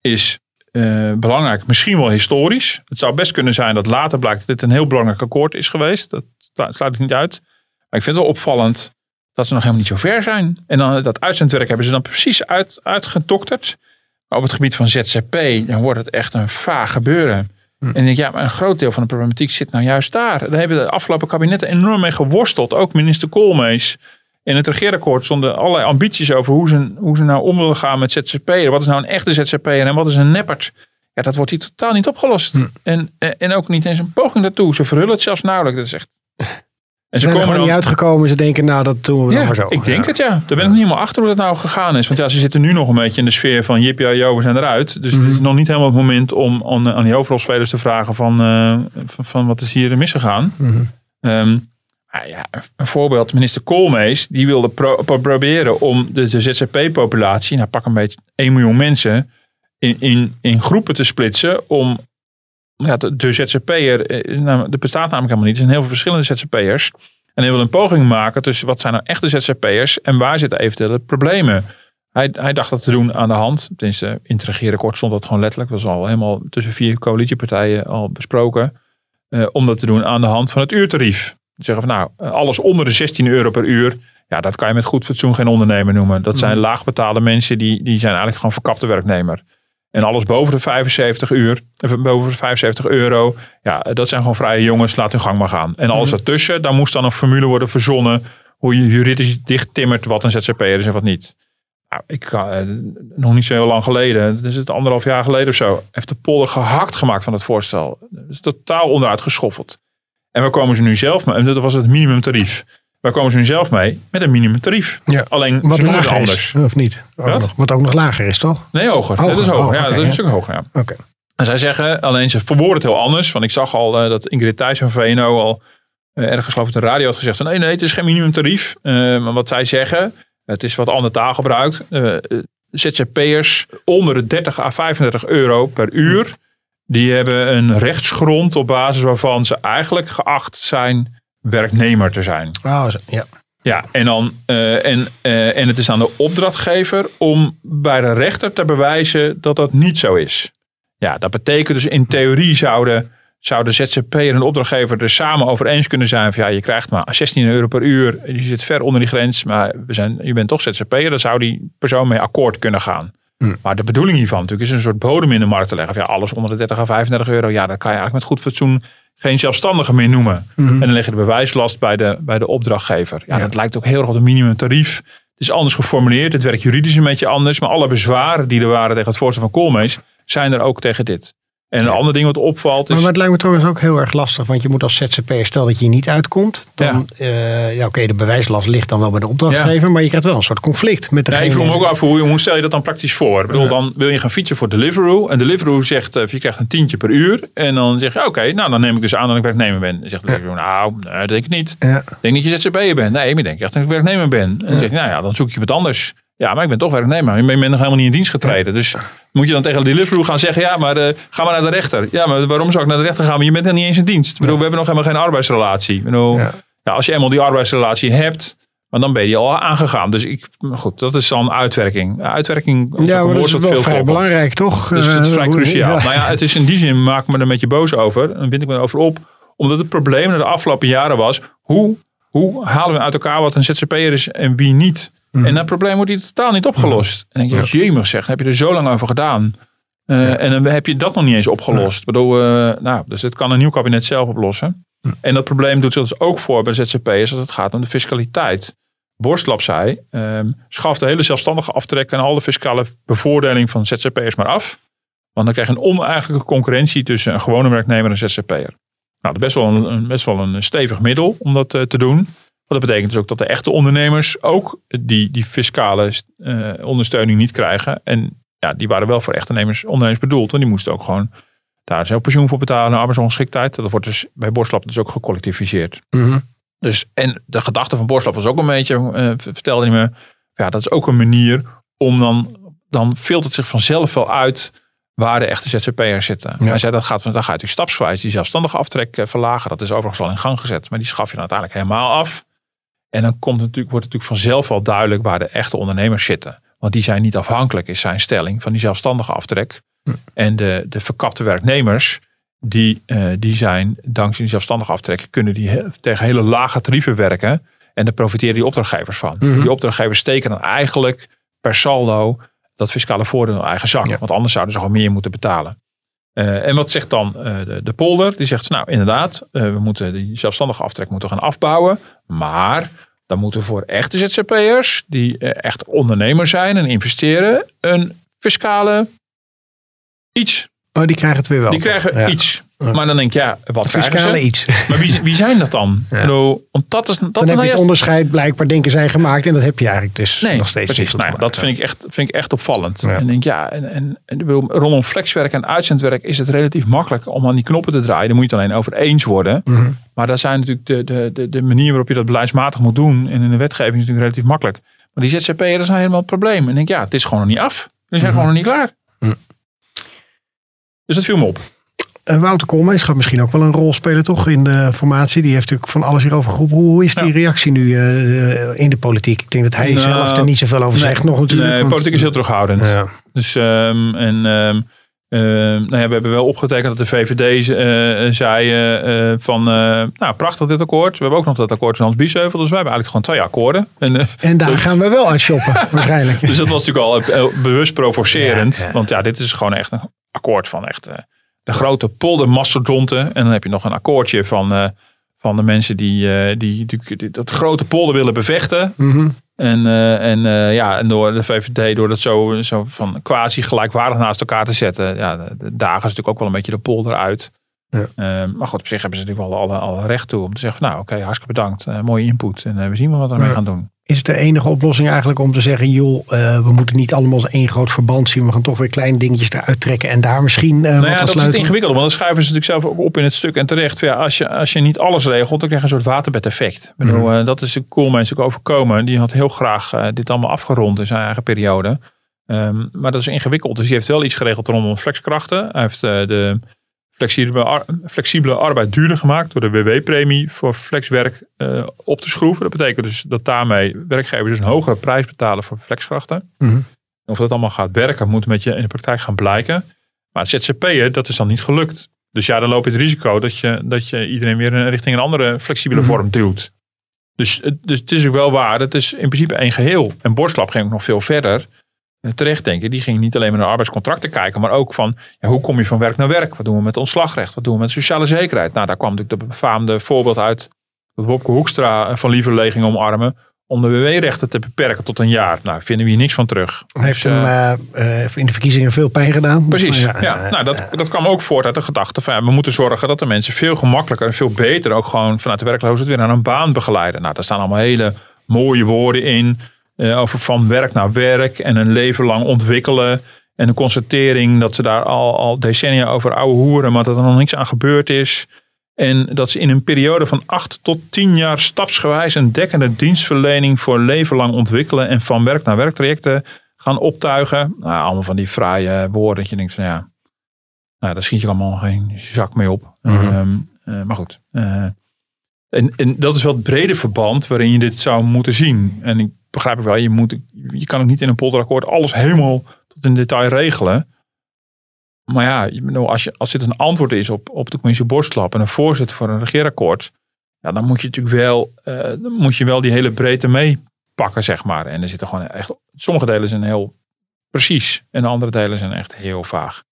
is eh, belangrijk, misschien wel historisch. Het zou best kunnen zijn dat later blijkt dat dit een heel belangrijk akkoord is geweest. Dat slu- sluit ik niet uit. Maar ik vind het wel opvallend dat ze nog helemaal niet zo ver zijn. En dan dat uitzendwerk hebben ze dan precies uit, uitgedokterd. Maar op het gebied van ZZP, dan wordt het echt een vaag gebeuren. En ik denk, ja, maar een groot deel van de problematiek zit nou juist daar. Daar hebben de afgelopen kabinetten enorm mee geworsteld. Ook minister Koolmees. In het regeerakkoord stonden allerlei ambities over hoe ze, hoe ze nou om willen gaan met ZZP'er. Wat is nou een echte ZZP'er en wat is een neppert? Ja, dat wordt hier totaal niet opgelost. En, en ook niet eens een poging daartoe. Ze verhullen het zelfs nauwelijks. Dat is echt... En Ze zijn er gewoon dan- niet uitgekomen. Ze denken, nou dat doen we ja, maar zo. ik denk het ja. Daar ben ik niet helemaal achter hoe dat nou gegaan is. Want ja, ze zitten nu nog een beetje in de sfeer van jip, ja, jo, we zijn eruit. Dus het is nog niet helemaal het moment om aan, aan die hoofdrolspelers te vragen van, eh, van, van wat is hier misgegaan. Ehm, maar ja, een voorbeeld, minister Koolmees, die wilde pro- pro- proberen om de, de ZZP-populatie, nou pak een beetje 1 miljoen mensen, in, in, in groepen te splitsen om ja, de, de ZZP'er, eh, nou, er bestaat namelijk helemaal niet. Er zijn heel veel verschillende ZZP'ers. En hij wil een poging maken tussen wat zijn nou echte ZZP'ers en waar zitten eventuele problemen. Hij, hij dacht dat te doen aan de hand. Tenminste, in regeerakkoord stond dat gewoon letterlijk. Dat was al helemaal tussen vier coalitiepartijen al besproken. eh, om dat te doen aan de hand van het uurtarief. Zeggen van nou, eh, alles onder de 16 euro per uur. Ja, dat kan je met goed fatsoen geen ondernemer noemen. Dat zijn laagbetaalde mensen die, die zijn eigenlijk gewoon verkapte werknemer. En alles boven de 75 uur, of boven de 75 euro, ja, dat zijn gewoon vrije jongens, laat hun gang maar gaan. En alles ertussen, daar moest dan een formule worden verzonnen hoe je juridisch dichttimmert wat een ZZP'er is en wat niet. Nou, ik kan, eh, nog niet zo heel lang geleden, is het anderhalf jaar geleden of zo, heeft de polder gehakt gemaakt van het voorstel. Dat is totaal onderuit geschoffeld. En waar komen ze nu zelf mee? En dat was het minimumtarief. Waar komen ze nu zelf mee? Met een minimumtarief. Ja. Alleen Wat ze lager anders. is, of niet? Ook Wat? nog. Wat ook nog lager is, toch? Nee, hoger. Hoger. Dat is hoger. Oh, ja, dat is een stuk hoger. Ja. Oké. En zij zeggen, alleen ze verwoorden het heel anders. Want ik zag al eh, dat Ingrid Thijs van VNO al eh, ergens geloof ik de radio had gezegd, van, nee nee, het is geen minimumtarief. Eh, maar wat zij zeggen, het is wat ander taalgebruik. ZZP'ers onder de 30 à 35 euro per uur, die hebben een rechtsgrond op basis waarvan ze eigenlijk geacht zijn werknemer te zijn. Oh, ja. Ja, en, dan, uh, en, uh, en het is aan de opdrachtgever om bij de rechter te bewijzen dat dat niet zo is. Ja, dat betekent dus in theorie zouden, zouden ZZP'er en opdrachtgever er samen over eens kunnen zijn van ja, je krijgt maar 16 euro per uur, je zit ver onder die grens, maar we zijn, je bent toch ZZP'er, dan zou die persoon mee akkoord kunnen gaan. Hm. Maar de bedoeling hiervan natuurlijk is een soort bodem in de markt te leggen. Van, ja, alles onder de 30 à 35 euro, ja, dat kan je eigenlijk met goed fatsoen geen zelfstandige meer noemen. Mhm. En dan leg je de bewijslast bij de, bij de opdrachtgever. Ja, dat lijkt ook heel erg op een minimumtarief. Het is anders geformuleerd. Het werkt juridisch een beetje anders. Maar alle bezwaren die er waren tegen het voorstel van Koolmees zijn er ook tegen dit. En een ander ding wat opvalt is... Maar, het lijkt me trouwens ook heel erg lastig. Want je moet als ZZP'er, stel dat je niet uitkomt. Dan, ja, uh, ja oké, de bewijslast ligt dan wel bij de opdrachtgever. Maar je krijgt wel een soort conflict met degene... Ja, ik vroeg me ook af, hoe, hoe stel je dat dan praktisch voor? Ik bedoel, dan wil je gaan fietsen voor Deliveroo. En Deliveroo zegt, uh, je krijgt een tientje per uur. En dan zeg je, oké, nou dan neem ik dus aan dat ik werknemer ben. Dan zegt Deliveroo, nou, nee, dat denk ik niet. Ik denk dat je ZZP'er bent. Nee, maar ik denk echt dat ik werknemer ben. En dan zeg je, nou ja, dan zoek je wat anders. Ja, maar ik ben toch werknemer. Je bent nog helemaal niet in dienst getreden. Dus moet je dan tegen Deliveroo gaan zeggen, ja, maar uh, ga maar naar de rechter. Ja, maar waarom zou ik naar de rechter gaan? Maar je bent nog niet eens in dienst. Ik bedoel, we hebben nog helemaal geen arbeidsrelatie. Ik bedoel, ja. ja. als je eenmaal die arbeidsrelatie hebt, maar dan ben je al aangegaan. Dus ik, goed, dat is dan uitwerking. Uitwerking ja, dat is wel veel vrij belangrijk, toch? Dus het is vrij cruciaal. Nou ja, het is in die zin, maak me er een beetje boos over. Dan vind ik me erover op. Omdat het probleem de afgelopen jaren was, hoe, hoe halen we uit elkaar wat een ZZP'er is en wie niet? Mhm. En dat probleem wordt hier totaal niet opgelost. En dan denk je, ja. jemig zeg, heb je er zo lang over gedaan. Uh, En dan heb je dat nog niet eens opgelost. Bedoel, uh, nou, dus het kan een nieuw kabinet zelf oplossen. En dat probleem doet zich dus ook voor bij ZZP'ers als het gaat om de fiscaliteit. Borstlap zei, um, schaf de hele zelfstandige aftrek en alle fiscale bevoordeling van ZZP'ers maar af. Want dan krijg je een oneigenlijke concurrentie tussen een gewone werknemer en ZZP'er. Nou, dat is best wel een, best wel een stevig middel om dat uh, te doen. Dat betekent dus ook dat de echte ondernemers ook die, die fiscale uh, ondersteuning niet krijgen. En ja, die waren wel voor echte ondernemers, ondernemers bedoeld. Want die moesten ook gewoon daar zelf pensioen voor betalen, arbeidsongeschiktheid. Dat wordt dus bij Borslap dus ook gecollectiviseerd. Mm Dus, en de gedachte van Borslap was ook een beetje, uh, vertelde hij me, ja, dat is ook een manier om dan, dan filtert zich vanzelf wel uit waar de echte ZZP'ers zitten. Ja. Hij zei dat gaat, dan gaat u stapsgewijs die zelfstandige aftrek uh, verlagen. Dat is overigens al in gang gezet, maar die schaf je dan uiteindelijk helemaal af. En dan komt het natuurlijk, wordt het natuurlijk vanzelf al duidelijk waar de echte ondernemers zitten. Want die zijn niet afhankelijk, is zijn stelling, van die zelfstandige aftrek. Hm. En de, de verkapte werknemers, die, uh, die zijn dankzij die zelfstandige aftrek, kunnen die he tegen hele lage tarieven werken. En daar profiteren die opdrachtgevers van. Mm -hmm. Die opdrachtgevers steken dan eigenlijk per saldo dat fiscale voordeel in eigen zak. Ja. Want anders zouden ze gewoon meer moeten betalen. Uh, en wat zegt dan uh, de, de, polder? Die zegt, nou inderdaad, uh, we moeten die zelfstandige aftrek moeten gaan afbouwen. Maar dan moeten we voor echte ZZP'ers, die echt ondernemer zijn en investeren, een fiscale iets. Oh, die krijgen het weer wel. Die krijgen ja. iets. Maar dan denk je, ja, wat Fiscale iets. *laughs* Maar wie, wie zijn dat dan? Ja. Nou, want dat is, dat dan heb nou je het onderscheid blijkbaar denken zijn gemaakt. En dat heb je eigenlijk dus nee, nog steeds precies. Nou, dat vind ik, echt, vind ik echt opvallend. Ja. En denk ja, en, en, en rondom flexwerk en uitzendwerk is het relatief makkelijk om aan die knoppen te draaien. Daar moet je het alleen over eens worden. Mm -hmm. Maar daar zijn natuurlijk de, de, de, de manier waarop je dat beleidsmatig moet doen. En in de wetgeving is natuurlijk relatief makkelijk. Maar die ZZP'ers is nou helemaal het probleem. En denk ja, het is gewoon nog niet af. We zijn mm -hmm. gewoon nog niet klaar. Dus dat viel me op. Uh, Wouter Koolmees gaat misschien ook wel een rol spelen, toch? In de formatie. Die heeft natuurlijk van alles hierover geroepen. Hoe is die ja. reactie nu uh, in de politiek? Ik denk dat hij nou, zelf er niet zoveel over nee, zegt nog natuurlijk. Nee, want, politiek is heel terughoudend. Ja. Dus, um, en, um, uh, nou ja, we hebben wel opgetekend dat de VVD zei van, nou prachtig dit akkoord. We hebben ook nog dat akkoord van Hans Biesheuvel. Dus wij hebben eigenlijk gewoon twee akkoorden. En, *laughs* en daar dus, gaan we wel uit shoppen, *laughs* waarschijnlijk. Dus dat was natuurlijk al bewust provocerend. Ja. Want ja, dit is gewoon echt een akkoord van echt de grote poldermastodonten. En dan heb je nog een akkoordje van, uh, van de mensen die, uh, die, die, die, dat grote polder willen bevechten. Mm -hmm. En, uh, en ja, en door de VVD, door dat zo, zo van quasi gelijkwaardig naast elkaar te zetten, ja, de, dagen is natuurlijk ook wel een beetje de polder uit. Ja. maar goed, op zich hebben ze natuurlijk wel alle, alle recht toe om te zeggen: van, Nou, oké, okay, hartstikke bedankt. mooie input. En we zien wel wat we ermee ja. gaan doen. Is het de enige oplossing eigenlijk om te zeggen, joh, uh, we moeten niet allemaal als één groot verband zien. We gaan toch weer kleine dingetjes eruit trekken en daar misschien uh, nou wat ja, dat is het ingewikkeld, want dan schuiven ze natuurlijk zelf ook op in het stuk. En terecht, ja, als, je, als je niet alles regelt, dan krijg je een soort waterbedeffect. Ik bedoel, mm. uh, dat is de cool mensen ook overkomen. Die had heel graag dit allemaal afgerond in zijn eigen periode. Um, maar dat is ingewikkeld. Dus die heeft wel iets geregeld rondom flexkrachten. Hij heeft de flexibele, flexibele arbeid duurder gemaakt door de WW-premie voor flexwerk uh, op te schroeven. Dat betekent dus dat daarmee werkgevers dus een hogere prijs betalen voor flexkrachten. Mm Of dat allemaal gaat werken, moet met je in de praktijk gaan blijken. Maar ZZP'er, dat is dan niet gelukt. Dus ja, dan loop je het risico dat je, dat je iedereen weer richting een andere flexibele Mhm. vorm duwt. Dus, dus het is ook wel waar. Het is in principe één geheel. En Borstlab ging ook nog veel verder. Terecht denken, die ging niet alleen maar naar arbeidscontracten kijken, maar ook van ja, hoe kom je van werk naar werk? Wat doen we met ontslagrecht? Wat doen we met sociale zekerheid? Nou, daar kwam natuurlijk de befaamde voorbeeld uit dat Wopke Hoekstra eh, van lieverlee ging omarmen om de WW-rechten te beperken tot een jaar. Nou, vinden we hier niks van terug. Hij heeft Dus, hem eh, eh, eh, in de verkiezingen veel pijn gedaan. Precies, ja. eh, nou, dat, dat kwam ook voort uit de gedachte van ja, we moeten zorgen dat de mensen veel gemakkelijker en veel beter ook gewoon vanuit de werkloosheid weer naar een baan begeleiden. Nou, daar staan allemaal hele mooie woorden in eh, over van werk naar werk en een leven lang ontwikkelen. En de constatering dat ze daar al, al decennia over ouwe hoeren, maar dat er nog niks aan gebeurd is. En dat ze in een periode van 8 tot 10 jaar stapsgewijs een dekkende dienstverlening voor leven lang ontwikkelen en van werk naar werk trajecten gaan optuigen. Nou, allemaal van die fraaie woorden dat je denkt van ja, nou, daar schiet je allemaal geen zak mee op. Mhm. Ehm, eh, maar goed. eh, en, en dat is wel het brede verband waarin je dit zou moeten zien. En ik begrijp ook wel, je, moet, je kan ook niet in een polderakkoord alles helemaal tot in detail regelen. Maar ja, als, je, als dit een antwoord is op, op de commissie Borstlap en een voorzitter voor een regeerakkoord, ja, dan moet je natuurlijk wel, eh, moet je wel die hele breedte meepakken, zeg maar. En er zitten gewoon echt, sommige delen zijn heel precies en de andere delen zijn echt heel vaag.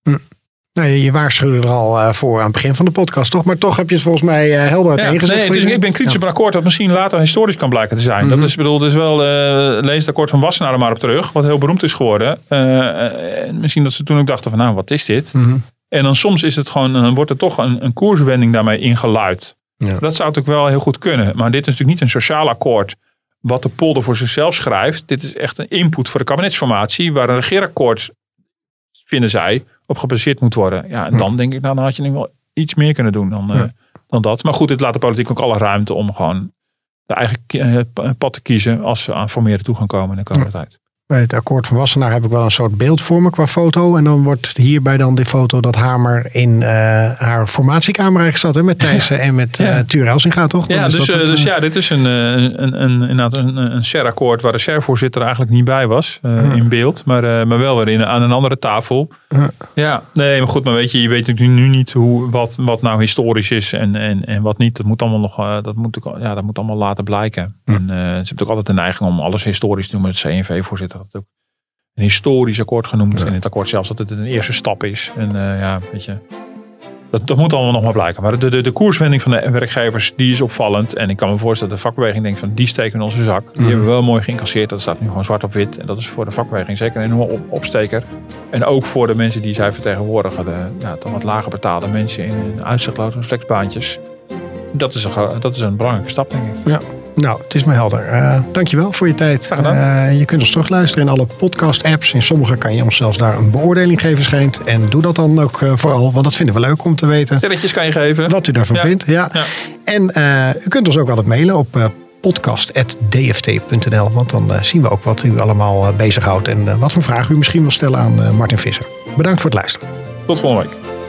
Nou, je, je waarschuwde er al eh, voor aan het begin van de podcast, toch? Maar toch heb je het volgens mij eh, helder Ja, uiteengezet. nee, ik ben kritisch op een akkoord dat misschien later historisch kan blijken te zijn. Mhm. Dat is, bedoel, dus wel, eh, lees het akkoord van Wassenaar er maar op terug, wat heel beroemd is geworden. En misschien dat ze toen ook dachten van, nou, wat is dit? Mhm. En dan soms is het gewoon, dan wordt er toch een, een koerswending daarmee ingeluid. Ja. Dat zou natuurlijk wel heel goed kunnen. Maar dit is natuurlijk niet een sociaal akkoord wat de polder voor zichzelf schrijft. Dit is echt een input voor de kabinetsformatie waar een regeerakkoord, vinden zij, op gebaseerd moet worden. Ja, en dan denk ik, nou, dan had je nu wel iets meer kunnen doen dan, eh, Ja. dan dat. Maar goed, dit laat de politiek ook alle ruimte om gewoon de eigen eh, pad te kiezen als ze aan formeren toe gaan komen in de komende tijd. Bij het akkoord van Wassenaar heb ik wel een soort beeld voor me qua foto. En dan wordt hierbij dan die foto dat Hamer in eh, haar formatiekamer eigenlijk zat. Hè, met Thijssen en met Ja. eh Tuur Elsinga, toch? Dan Ja, dus, dat eh, dus ja, dit is een, een, een, een, inderdaad een, een SER-akkoord waar de SER-voorzitter eigenlijk niet bij was Ja. in beeld. Maar, maar wel weer in, aan een andere tafel. Ja. Ja, nee, maar goed, maar weet je, je weet natuurlijk nu niet hoe, wat, wat nou historisch is en, en, en wat niet. Dat moet allemaal nog, dat moet, ook- ja, dat moet allemaal laten blijken. En ze hebben natuurlijk altijd de neiging om alles historisch te doen. Maar het CNV-voorzitter had het ook een historisch akkoord genoemd. En in het akkoord zelfs dat het een eerste stap is. En eh, ja, weet je, dat, dat moet allemaal nog maar blijken. Maar de, de, de koerswending van de werkgevers, die is opvallend. En ik kan me voorstellen dat de vakbeweging denkt van, die steken in onze zak. Die Mhm. hebben we wel mooi geïncasseerd. Dat staat nu gewoon zwart op wit. En dat is voor de vakbeweging zeker een enorme op- opsteker. En ook voor de mensen die zij vertegenwoordigen. De ja, toch wat lager betaalde mensen in, in uitzichtloze flexbaantjes. Dat is, een, dat is een belangrijke stap, denk ik. Nou, het is me helder. Eh dankjewel voor je tijd. Eh, je kunt ons terugluisteren in alle podcast-apps. In sommige kan je ons zelfs daar een beoordeling geven, schijnt. En doe dat dan ook eh, vooral, want dat vinden we leuk om te weten. Sterretjes kan je geven. Wat u daarvan Ja. vindt. Ja. Ja. En u kunt ons ook altijd mailen op podcast.dft.nl. Want dan zien we ook wat u allemaal bezighoudt. En wat voor vragen u misschien wil stellen aan Martin Visser. Bedankt voor het luisteren. Tot volgende week.